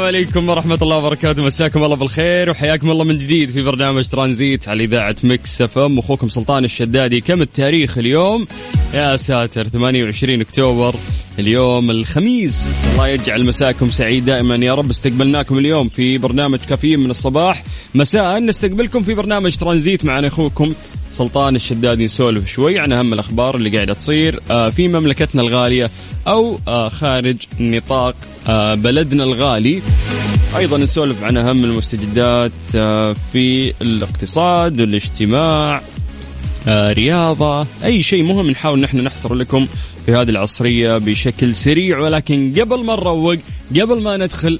عليكم ورحمة الله وبركاته. مساكم الله بالخير وحياكم الله من جديد في برنامج ترانزيت على إذاعة Mix FM. أخوكم سلطان الشدادي. كم التاريخ اليوم؟ يا ساتر 28 أكتوبر اليوم الخميس. الله يجعل مساكم سعيد دائما يا رب. استقبلناكم اليوم في برنامج كافيين من الصباح. مساء نستقبلكم في برنامج ترانزيت معنا أخوكم سلطان الشدادي نسولف شوي عن أهم الأخبار اللي قاعدة تصير آه، في مملكتنا الغالية أو آه، خارج نطاق آه، بلدنا الغالي. أيضا نسولف عن أهم المستجدات في الاقتصاد والاجتماع رياضة أي شيء مهم نحاول نحن نحصر لكم في هذه العصرية بشكل سريع. ولكن قبل ما نروق قبل ما ندخل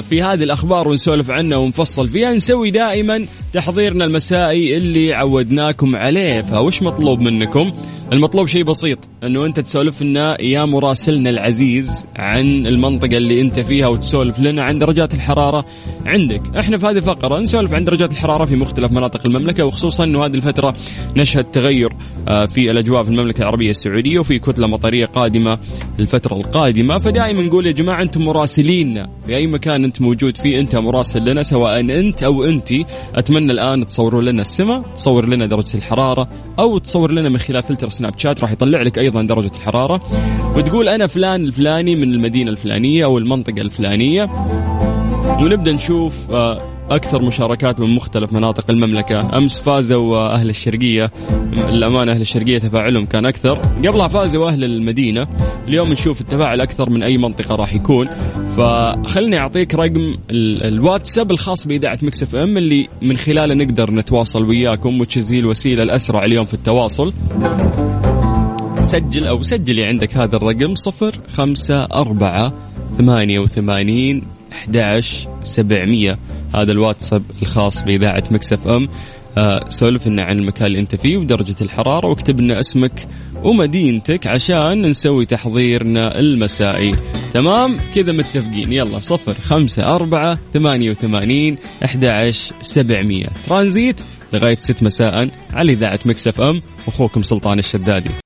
في هذه الأخبار ونسولف عنها ونفصل فيها نسوي دائما تحضيرنا المسائي اللي عودناكم عليه. فوش مطلوب منكم؟ المطلوب شيء بسيط إنه أنت تسولف لنا يا مراسلنا العزيز عن المنطقة اللي أنت فيها وتسولف لنا عن درجات الحرارة عندك. إحنا في هذه الفقرة نسولف عن درجات الحرارة في مختلف مناطق المملكة وخصوصا إنه هذه الفترة نشهد تغير آه، في الأجواء في المملكة العربية السعودية وفي كتلة مطرية قادمة الفترة القادمة. فدائما نقول يا جماعة أنتم مراسليننا في اي مكان أنت موجود فيه أنت مراسل لنا سواء أنت أو أنت. أتمنى الآن تصوروا لنا السماء تصور لنا درجة الحرارة أو تصور لنا من خلال فلتر سناب شات راح يطلع لك أيضا درجة الحرارة. وتقول أنا فلان الفلاني من المدينة الفلانية أو المنطقة الفلانية. ونبدأ نشوف آه، أكثر مشاركات من مختلف مناطق المملكة. أمس فازوا أهل الشرقية. الامانه أهل الشرقية تفاعلهم كان أكثر. قبلها فازوا أهل المدينة. اليوم نشوف التفاعل أكثر من أي منطقة راح يكون. فخلني أعطيك رقم الواتساب الخاص بإذاعة Mix FM اللي من خلاله نقدر نتواصل وياكم وتشزي الوسيلة الأسرع اليوم في التواصل. سجل أو سجلي عندك هذا الرقم صفر خمسة أربعة ثمانية وثمانين أحداش سبعمية. هذا الواتساب الخاص بإذاعة Mix FM. آه سولف لنا عن المكان اللي أنت فيه ودرجة الحرارة واكتب لنا اسمك ومدينتك عشان نسوي تحضيرنا المسائي. تمام؟ كذا متفقين. يلا صفر خمسة أربعة ثمانية وثمانين أحداش سبعمية. ترانزيت لغاية ست مساء على إذاعة Mix FM. أخوكم سلطان الشدادي.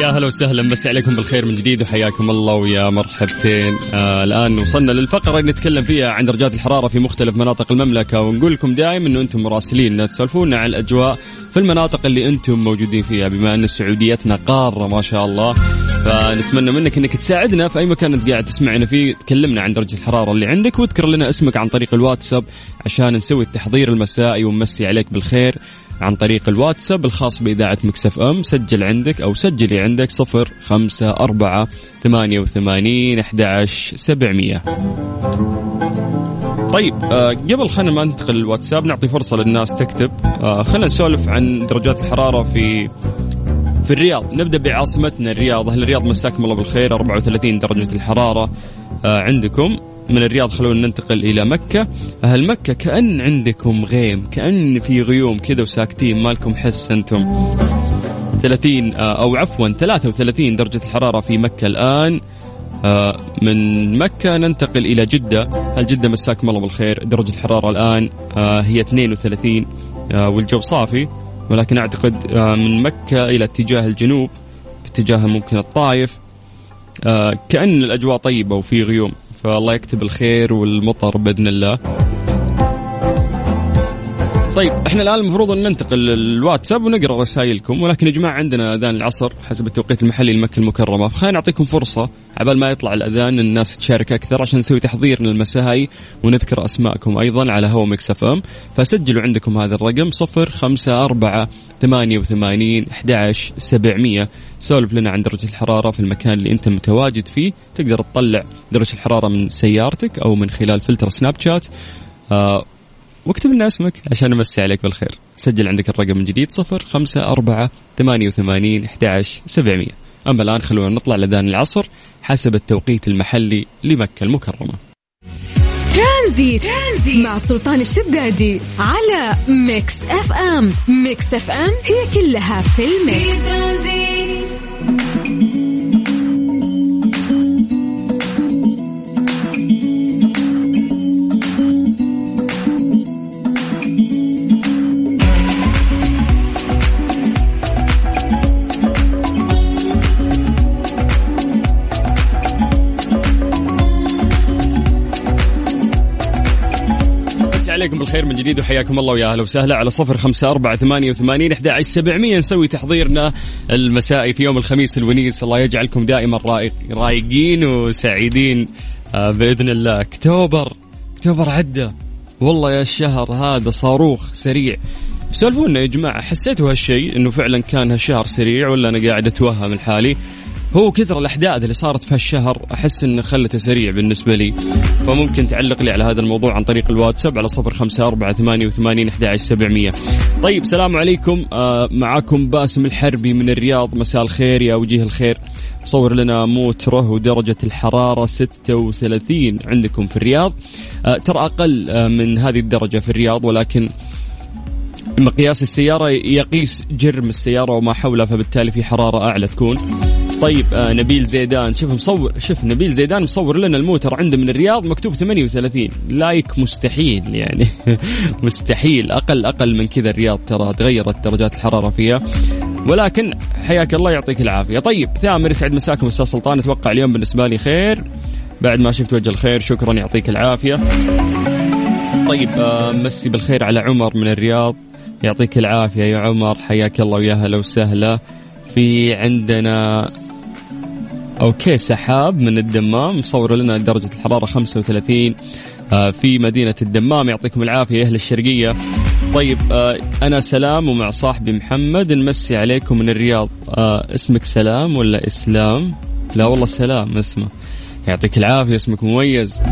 يا هلا وسهلا بس عليكم بالخير من جديد وحياكم الله ويا مرحبتين. آه الآن وصلنا للفقرة اللي نتكلم فيها عن درجات الحرارة في مختلف مناطق المملكة. ونقول لكم دائما إنه أنتم مراسلين تسولفونا عن الأجواء في المناطق اللي أنتم موجودين فيها بما أن سعوديتنا قارة ما شاء الله. فنتمنى منك إنك تساعدنا في أي مكان أنت قاعد تسمعنا فيه تكلمنا عن درجة الحرارة اللي عندك واذكر لنا اسمك عن طريق الواتساب عشان نسوي التحضير المسائي ونمسي عليك بالخير. عن طريق الواتساب الخاص بإذاعة مكسف أم. سجل عندك أو سجلي عندك صفر خمسة أربعة ثمانية وثمانين أحد سبعمية. طيب آه قبل خلينا ما ننتقل للواتساب نعطي فرصة للناس تكتب. آه خلينا نسولف عن درجات الحرارة في في الرياض. نبدأ بعاصمتنا الرياض. أهل الرياض مساكم الله بالخير؟ 34 درجة الحرارة آه عندكم. من الرياض خلونا ننتقل إلى مكة. أهل مكة كأن عندكم غيم كأن في غيوم كذا وساكتين مالكم حس أنتم. 30 آه أو عفوا 33 درجة الحرارة في مكة الآن. آه من مكة ننتقل إلى جدة. هل جدة مساكم الله بالخير؟ درجة الحرارة الآن آه هي 32 آه والجو صافي. ولكن أعتقد من مكة إلى اتجاه الجنوب باتجاه ممكن الطائف. كأن الأجواء طيبة وفي غيوم. فالله يكتب الخير والمطر بإذن الله. طيب إحنا الآن المفروض أن ننتقل الواتساب ونقرأ رسائلكم ولكن يا جماعة عندنا أذان العصر حسب التوقيت المحلي لمكة المكرمة فخلينا نعطيكم فرصة عبال ما يطلع الأذان الناس تشارك أكثر عشان نسوي تحضيرنا المسائي ونذكر أسماءكم أيضا على هوا Mix FM فسجلوا عندكم هذا الرقم 054 88 11 700 سولف لنا عن درجة الحرارة في المكان اللي أنت متواجد فيه تقدر تطلع درجة الحرارة من سيارتك أو من خلال فلتر Snapchat. آه واكتب لنا اسمك. عشان نمسي عليك بالخير. سجل عندك الرقم من جديد صفر خمسة أربعة ثمانية وثمانين أحداش سبعمية. أما الآن خلونا نطلع لذان العصر حسب التوقيت المحلي لمكة المكرمة. ترانزيت, ترانزيت مع سلطان الشدادي على Mix FM. Mix FM هي كلها في ال mix. في عليكم بالخير من جديد وحياكم الله ويا أهلا وسهلا على صفر خمسة أربعة ثمانية وثمانين أحد سبعمية. نسوي تحضيرنا المسائي في يوم الخميس الونيس. الله يجعلكم دائما رايقين وسعيدين. آه، بإذن الله. أكتوبر أكتوبر عدى والله يا الشهر هذا صاروخ سريع. سولفونا يا جماعة حسيتوا هالشيء إنه فعلا كان هالشهر سريع ولا أنا قاعد أتوهم الحالي؟ هو كثر الأحداث اللي صارت في هالشهر أحس انه خلته سريع بالنسبة لي. فممكن تعلق لي على هذا الموضوع عن طريق الواتساب على صفر خمسة أربعة ثمانية وثمانين سبعمية. طيب سلام عليكم. آه معاكم باسم الحربي من الرياض. مساء الخير يا وجيه الخير. صور لنا موتره ودرجة الحرارة 36 عندكم في الرياض. آه ترى أقل آه من هذه الدرجة في الرياض ولكن مقياس السيارة يقيس جرم السيارة وما حولها فبالتالي في حرارة أعلى تكون. طيب آه نبيل زيدان. شوف مصور شوف نبيل زيدان مصور لنا الموتر عنده من الرياض مكتوب 38 لايك مستحيل يعني مستحيل. أقل أقل من كذا الرياض ترى تغيرت درجات الحرارة فيها. ولكن حياك الله يعطيك العافية. طيب ثامر يسعد مساكم أستاذ سلطان. أتوقع اليوم بالنسبة لي خير. بعد ما شفت وجه الخير شكرا يعطيك العافية. طيب آه مسي بالخير على عمر من الرياض. يعطيك العافية يا عمر. حياك الله ويا هلا وسهلا. في عندنا أوكي سحاب من الدمام مصور لنا درجة الحرارة 35 آه، في مدينة الدمام. يعطيكم العافية أهل الشرقية. طيب آه، أنا سلام ومع صاحبي محمد نمسي عليكم من الرياض. آه، اسمك سلام ولا إسلام؟ لا والله سلام اسمه. يعطيك العافية اسمك مميز.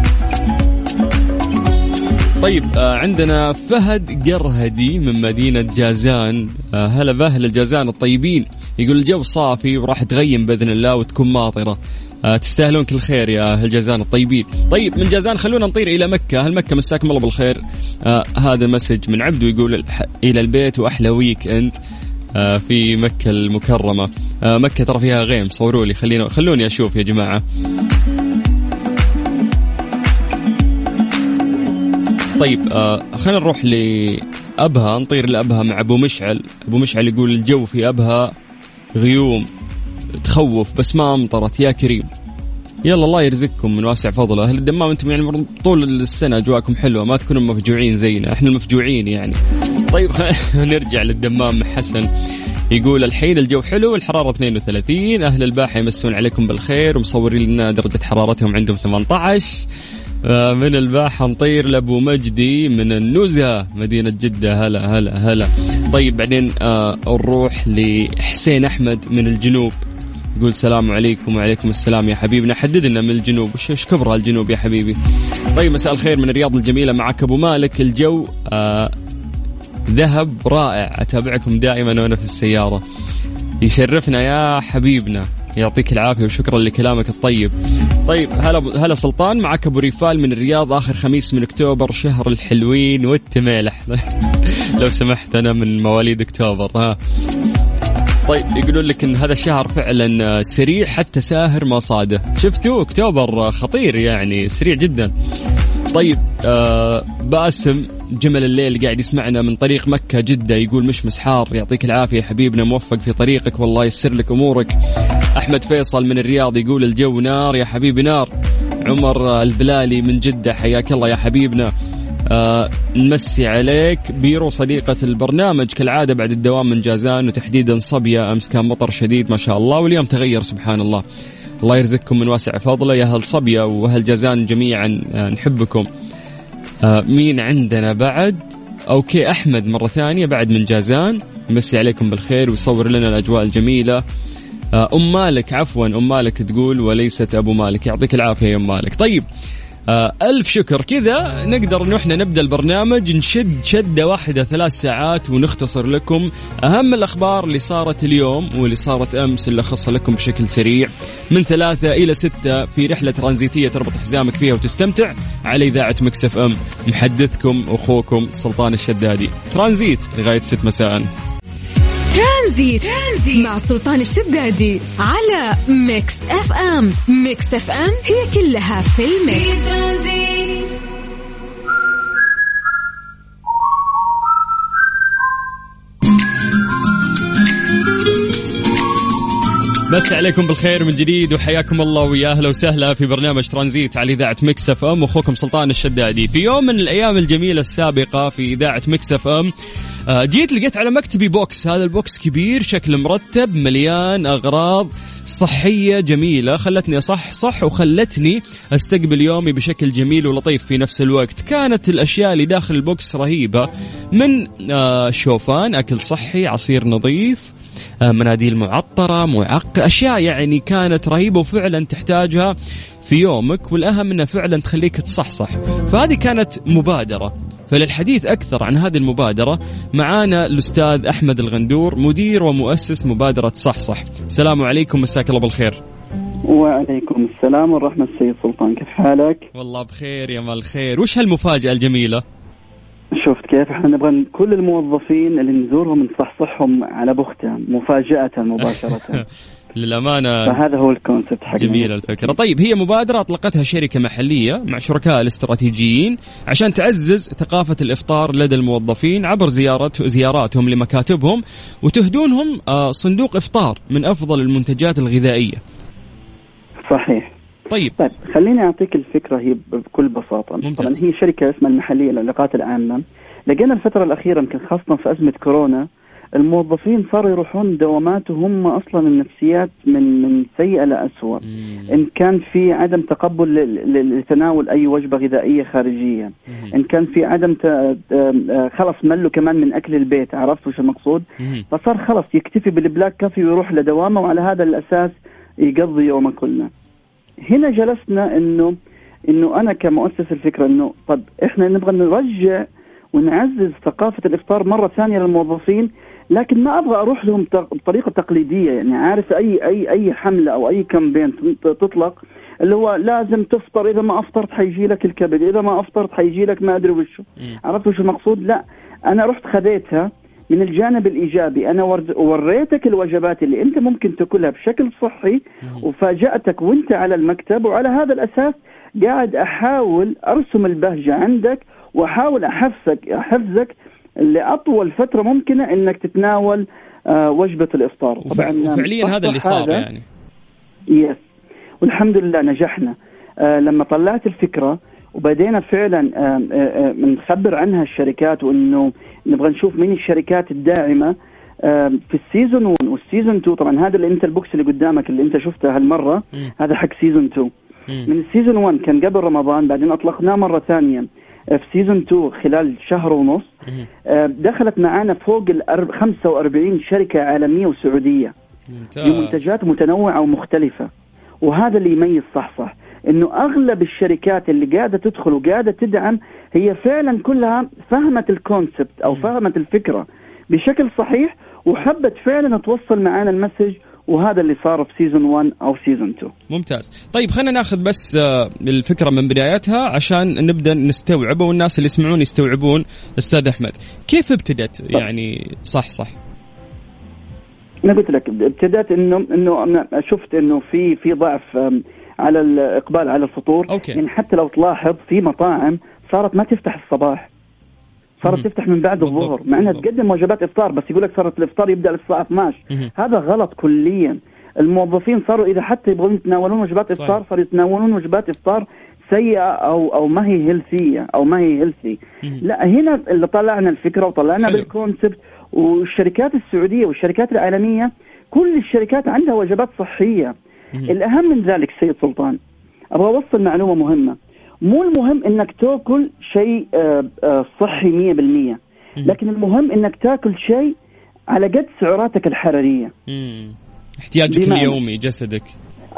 طيب عندنا فهد قرهدي من مدينة جازان. هلا بأهل الجازان الطيبين. يقول الجو صافي وراح تغيم بإذن الله وتكون ماطرة. آه تستاهلون كل خير يا أهل جازان الطيبين. طيب من جازان خلونا نطير إلى مكة. أهل مكة مساكم الله بالخير. آه هذا message من عبدو يقول إلى البيت وأحلى weekend آه في مكة المكرمة. آه مكة ترى فيها غيم صوروا لي. خلوني أشوف يا جماعة. طيب آه خلينا نروح لأبها نطير لأبها مع أبو مشعل. أبو مشعل يقول الجو في أبها غيوم تخوف بس ما أمطرت. يا كريم يلا الله يرزقكم من واسع فضله. أهل الدمام أنتم يعني طول السنة أجواءكم حلوة ما تكونوا مفجوعين زينا. إحنا المفجوعين يعني. طيب نرجع للدمام. حسن يقول الحين الجو حلو الحرارة 32 أهل الباحة يمسون عليكم بالخير ومصورين لنا درجة حرارتهم عندهم 18 آه، من الباحة نطير لأبو مجدي من النزهة مدينة جدة. هلا هلا هلا. طيب بعدين آه نروح لحسين أحمد من الجنوب. يقول السلام عليكم وعليكم السلام يا حبيبنا حدد لنا من الجنوب. وش كبر الجنوب يا حبيبي؟ طيب مساء الخير من الرياض الجميلة معك أبو مالك. الجو آه ذهب رائع. أتابعكم دائما وأنا في السيارة. يشرفنا يا حبيبنا. يعطيك العافية وشكرا لكلامك الطيب. طيب هلا هلا سلطان معك أبو ريفال من الرياض آخر خميس من أكتوبر شهر الحلوين والتميلح لو سمحت أنا من مواليد أكتوبر ها. طيب يقولون لك إن هذا الشهر فعلا سريع حتى ساهر ما صاده. شفتوا أكتوبر خطير يعني سريع جدا. طيب آه باسم جمل الليل قاعد يسمعنا من طريق مكة جدة يقول مش مسحار يعطيك العافية حبيبنا موفق في طريقك والله يسر لك أمورك. أحمد فيصل من الرياض يقول الجو نار يا حبيبي نار. عمر البلالي من جدة حياك الله يا حبيبنا. آه نمسي عليك. بيرو صديقة البرنامج كالعادة بعد الدوام من جازان وتحديدا صبية أمس كان مطر شديد ما شاء الله واليوم تغير سبحان الله. الله يرزقكم من واسع فضله. يا أهل صبية وأهل جازان جميعا آه نحبكم. آه مين عندنا بعد؟ أوكي أحمد مرة ثانية بعد من جازان. يمسي عليكم بالخير ويصور لنا الأجواء الجميلة. آه، أم مالك عفوا أم مالك تقول وليست أبو مالك. يعطيك العافية يا أم مالك. طيب آه ألف شكر. كذا نقدر إحنا نبدأ البرنامج نشد شدة واحدة ثلاث ساعات ونختصر لكم أهم الأخبار اللي صارت اليوم واللي صارت أمس اللي أخصها لكم بشكل سريع. من ثلاثة إلى ستة في رحلة ترانزيتية تربط حزامك فيها وتستمتع على إذاعة Mix FM. محدثكم أخوكم سلطان الشدادي. ترانزيت لغاية ست مساء. ترانزيت, ترانزيت مع سلطان الشدادي على Mix FM. Mix FM هي كلها في ال mix. مسي عليكم بالخير من جديد وحياكم الله ويا أهلا وسهلا في برنامج ترانزيت على إذاعة Mix FM وأخوكم سلطان الشدادي. في يوم من الأيام الجميلة السابقة في إذاعة Mix FM جيت لقيت على مكتبي box. هذا ال box كبير شكل مرتب مليان أغراض صحية جميلة. خلتني اصح صح وخلتني أستقبل يومي بشكل جميل ولطيف في نفس الوقت. كانت الأشياء اللي داخل ال box رهيبة. من آه، شوفان أكل صحي عصير نظيف آه، مناديل معطرة معق أشياء يعني كانت رهيبة وفعلا تحتاجها في يومك. والأهم أنها فعلا تخليك تصحصح. فهذه كانت مبادرة. فللحديث أكثر عن هذه المبادرة معانا الأستاذ أحمد الغندور مدير ومؤسس مبادرة صحصح. السلام عليكم مساك الله بالخير. وعليكم السلام ورحمة السيد سلطان. كيف حالك؟ والله بخير يا مال خير وش هالمفاجأة الجميلة؟ شفت كيف؟ إحنا نبغى كل الموظفين اللي نزورهم نصحصحهم على بختة مفاجأة مباشرة. للأمانة. فهذا هو الكونسبت حقنا. جميلة الفكرة. طيب هي مبادرة أطلقتها شركة محلية مع شركاء الاستراتيجيين عشان تعزز ثقافة الإفطار لدى الموظفين عبر زيارات زياراتهم لمكاتبهم وتهدونهم آه، صندوق إفطار من أفضل المنتجات الغذائية. صحيح. طيب. طيب خليني أعطيك الفكرة هي بكل بساطة. ممتاز. طبعا هي شركة اسمها المحلية للعلاقات العامة. لقينا الفترة الأخيرة يمكن خاصة في أزمة كورونا الموظفين صاروا يروحون دوامات وهم أصلا النفسيات من من سيئة لاسوء إن كان في عدم تقبل لتناول أي وجبة غذائية خارجية. إن كان في عدم خلص ملوا كمان من أكل البيت عرفت وش المقصود؟ فصار خلص يكتفي بالبلاك كافي ويروح لدوامة وعلى هذا الأساس يقضي يومه كله. هنا جلسنا انه إنه أنا كمؤسس الفكرة إنه طب إحنا نبغى نرجع ونعزز ثقافة الإفطار مرة ثانية للموظفين لكن ما أبغى أروح لهم بطريقة تقليدية يعني عارف أي أي أي حملة أو أي كامبين تطلق اللي هو لازم تفطر إذا ما أفطرت حيجي لك الكبد إذا ما أفطرت حيجي لك ما أدري وشو. عرفت وش المقصود؟ لا أنا رحت خذيتها من الجانب الإيجابي. أنا وريتك الوجبات اللي أنت ممكن تأكلها بشكل صحي وفاجأتك وأنت على المكتب وعلى هذا الأساس قاعد أحاول أرسم البهجة عندك وأحاول احفزك أحفزك لاطول فترة ممكنة إنك تتناول آه وجبة الإفطار. طبعا وفعليا هذا اللي صار يعني. يس والحمد لله نجحنا. آه لما طلعت الفكرة وبدينا فعلا نخبر عنها الشركات وإنه نبغى نشوف مين الشركات الداعمة. في ال season 1 وال season 2 طبعا هذا اللي انت ال box اللي قدامك اللي أنت شفته هالمرة هذا حق season 2 من ال season 1 كان قبل رمضان بعدين أطلقناه مرة ثانية. في season 2 خلال شهر ونص دخلت معانا فوق ال 45 شركة عالمية وسعودية. بمنتجات متنوعة ومختلفة. وهذا اللي يميز صحصح إنه أغلب الشركات اللي قاعدة تدخل وقاعدة تدعم هي فعلا كلها فهمت ال concept أو فهمت الفكرة بشكل صحيح وحبت فعلا توصل معانا ال message وهذا اللي صار في season 1 أو season 2 ممتاز. طيب خلينا ناخذ بس آه، الفكرة من بدايتها عشان نبدأ نستوعبه والناس اللي يسمعون يستوعبون. أستاذ أحمد كيف ابتدت؟ يعني صح صح. أنا قلت لك ابتدت انه إنه شفت إنه في في ضعف على الإقبال على الفطور. أوكي. يعني حتى لو تلاحظ في مطاعم صارت ما تفتح الصباح. صارت تفتح من بعد الظهر مع إنها تقدم وجبات إفطار بس يقول لك صارت الإفطار يبدأ الساعة 12 هذا غلط كليا. الموظفين صاروا إذا حتى يبغون يتناولون وجبات إفطار صاروا يتناولون وجبات إفطار سيئة أو أو ما هي healthy أو ما هي healthy لا هنا اللي طلعنا الفكرة وطلعنا حلو. بال concept والشركات السعودية والشركات العالمية كل الشركات عندها وجبات صحية. الأهم من ذلك سيد سلطان أبغى أوصل معلومة مهمة. مو المهم إنك تأكل شيء آه، آه، صحي 100% لكن المهم إنك تأكل شيء على قد سعراتك الحرارية. مم. احتياجك اليومي جسدك.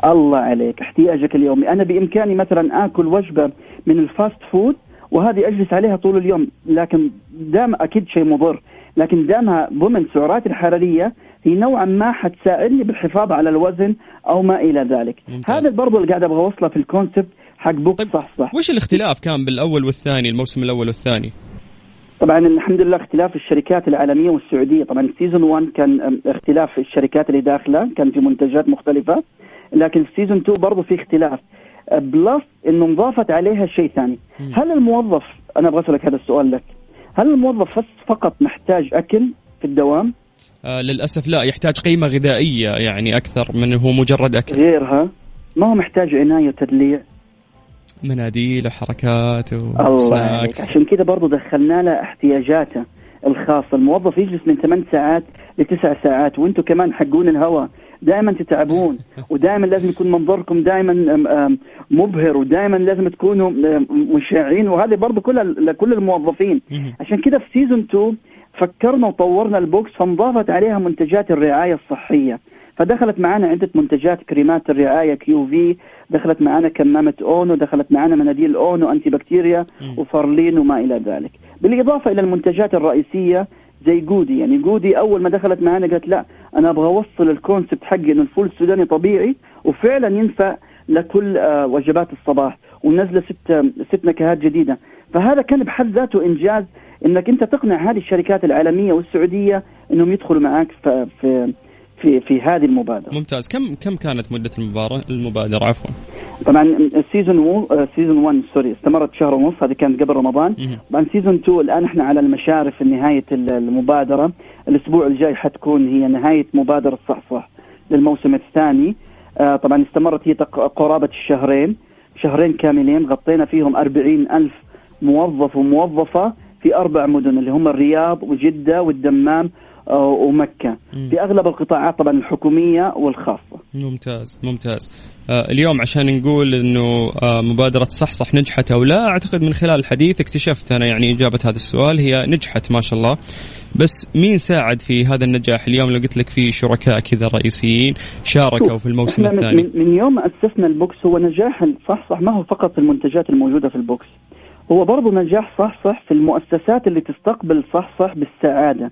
الله عليك احتياجك اليومي. أنا بإمكاني مثلا آكل وجبة من ال fast food وهذه أجلس عليها طول اليوم لكن دام أكيد شيء مضر. لكن دامها ضمن سعراتي الحرارية هي نوعا ما حتساعدني بالحفاظ على الوزن أو ما إلى ذلك. ممتاز. هذا برضو اللي قاعد أبغى أوصله في ال concept حق box. طيب صح صح. وش الاختلاف كان بالأول والثاني الموسم الأول والثاني؟ طبعا الحمد لله اختلاف الشركات العالمية والسعودية. طبعا season 1 كان اختلاف الشركات اللي داخلة كان في منتجات مختلفة. لكن في season 2 برضه في اختلاف. أه، plus إنه انضافت عليها شيء ثاني. هل الموظف أنا أبغى أسألك هذا السؤال لك. هل الموظف فقط محتاج أكل في الدوام؟ آه للأسف لا يحتاج قيمة غذائية يعني أكثر من هو مجرد أكل. غيرها. ما هو محتاج عناية وتدليع مناديل وحركات وسناكس عشان كذا برضو دخلنا له احتياجاته الخاصة. الموظف يجلس من 8 ساعات لتسع ساعات وأنتم كمان حقون الهواء دائما تتعبون ودائما لازم يكون منظركم دائما مبهر ودائما لازم تكونوا مشعين وهذه برضو كل لكل الموظفين. عشان كذا في season 2 فكرنا وطورنا ال box فانضافت عليها منتجات الرعاية الصحية. فدخلت معنا عدة منتجات كريمات الرعاية QV دخلت معنا كمامة أونو دخلت معنا مناديل أونو anti bacteria وفارلين وما إلى ذلك. بالإضافة إلى المنتجات الرئيسية زي Goody. يعني Goody أول ما دخلت معنا قالت لا أنا أبغى أوصل ال concept حقي إنه الفول السوداني طبيعي وفعلا ينفع لكل آه، وجبات الصباح ونزل ست ست نكهات جديدة. فهذا كان بحد ذاته إنجاز إنك أنت تقنع هذه الشركات العالمية والسعودية إنهم يدخلوا معك في في في, في هذه المبادرة. ممتاز. كم كم كانت مدة المباراة المبادرة عفوا؟ طبعا ال season و... season 1 sorry استمرت شهر ونص هذه كانت قبل رمضان. طبعا season 2 الآن إحنا على المشارف نهاية ال- المبادرة. الأسبوع الجاي حتكون هي نهاية مبادرة صحصح للموسم الثاني. آه طبعا استمرت هي تق- قرابة الشهرين. شهرين كاملين غطينا فيهم أربعين ألف موظف وموظفة في أربع مدن اللي هم الرياض وجدة والدمام ومكة. في أغلب القطاعات طبعا الحكومية والخاصة. ممتاز ممتاز. آه اليوم عشان نقول إنه آه مبادرة صحصح نجحت أو لا أعتقد من خلال الحديث اكتشفت أنا يعني إجابة هذا السؤال هي نجحت ما شاء الله. بس مين ساعد في هذا النجاح؟ اليوم لو قلت لك في شركاء كذا رئيسيين شاركوا في الموسم الثاني. من, من يوم ما أسسنا ال box هو نجاح صحصح ما هو فقط المنتجات الموجودة في ال box. هو برضو نجاح صحصح في المؤسسات اللي تستقبل صحصح بالسعادة.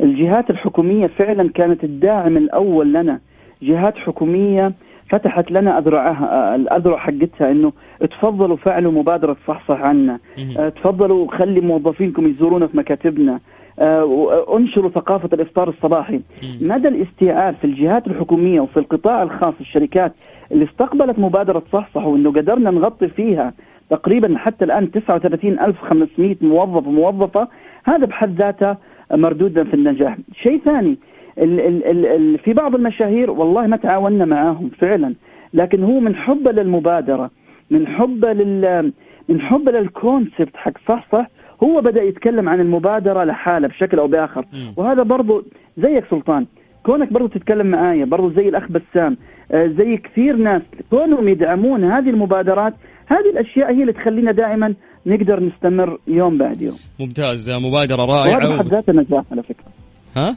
الجهات الحكومية فعلا كانت الداعم الأول لنا. جهات حكومية فتحت لنا أذرعها الأذرع حقتها إنه تفضلوا فعلوا مبادرة صحصح عنا. آه، تفضلوا خلي موظفينكم يزورونا في مكاتبنا. آه، وانشروا ثقافة الإفطار الصباحي. مدى الاستيعاب في الجهات الحكومية وفي القطاع الخاص الشركات اللي استقبلت مبادرة صحصح وإنه قدرنا نغطي فيها تقريبا حتى الآن 39500 موظف وموظفة هذا بحد ذاته مردودا في النجاح شيء ثاني ال ال ال ال في بعض المشاهير والله ما تعاوننا معاهم فعلا لكن هو من حبه للمبادرة من حبه لل من حبه للكونسبت حق صح صح هو بدأ يتكلم عن المبادرة لحالة بشكل أو بآخر مم. وهذا برضو زيك سلطان كونك برضو تتكلم معايا برضو زي الأخ بسام آه، زي كثير ناس كونهم يدعمون هذه المبادرات هذه الأشياء هي اللي تخلينا دائما نقدر نستمر يوم بعد يوم. ممتاز آه، مبادرة وهذا بحد ذاته نجاح على فكرة. ها؟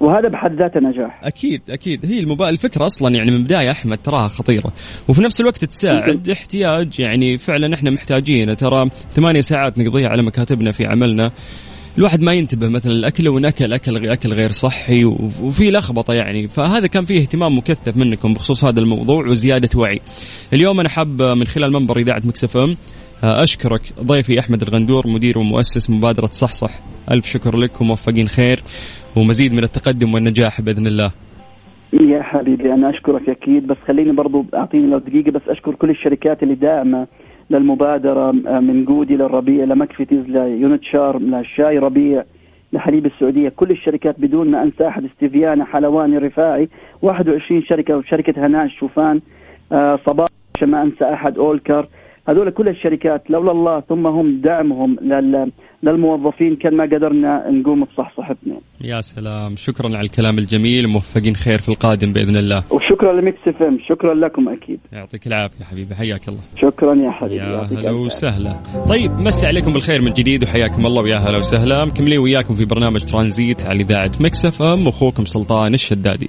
وهذا بحد ذاته نجاح. أكيد أكيد. هي المبا... الفكرة أصلا يعني من بداية أحمد تراها خطيرة. وفي نفس الوقت تساعد احتياج يعني فعلا إحنا محتاجين ترى ثمانية ساعات نقضيها على مكاتبنا في عملنا. الواحد ما ينتبه مثلا الأكل ونأكل أكل أكل غير صحي وفي لخبطة يعني. فهذا كان فيه اهتمام مكثف منكم بخصوص هذا الموضوع وزيادة وعي. اليوم أنا حاب من خلال منبر إذاعة مكسف إم أشكرك ضيفي أحمد الغندور مدير ومؤسس مبادرة صحصح ألف شكر لك وموفقين خير ومزيد من التقدم والنجاح بإذن الله. يا حبيبي أنا أشكرك أكيد بس خليني برضو أعطيني لو دقيقة بس أشكر كل الشركات اللي داعمة للمبادرة آه، من جودي للربيع لمكفتيز ليونت شارم لشاي ربيع لحليب السعودية كل الشركات بدون ما انسى أحد استفيانا حلواني رفاعي 21 شركة وشركه هناء الشوفان آه، صباح ما انسى أحد أولكر هذول كل الشركات لولا الله ثم هم دعمهم لل للموظفين كان ما قدرنا نقوم بصحصحتنا يا سلام. شكرا على الكلام الجميل. موفقين خير في القادم بإذن الله. وشكرا ل Mix FM. شكرا لكم أكيد. يعطيك العافية حبيبي. حياك الله. شكرا يا حبيبي. يا هلا وسهلا. طيب مسي عليكم بالخير من جديد وحياكم الله ويا هلا وسهلا. مكملين وياكم في برنامج ترانزيت على إذاعة Mix FM. أخوكم سلطان الشدادي.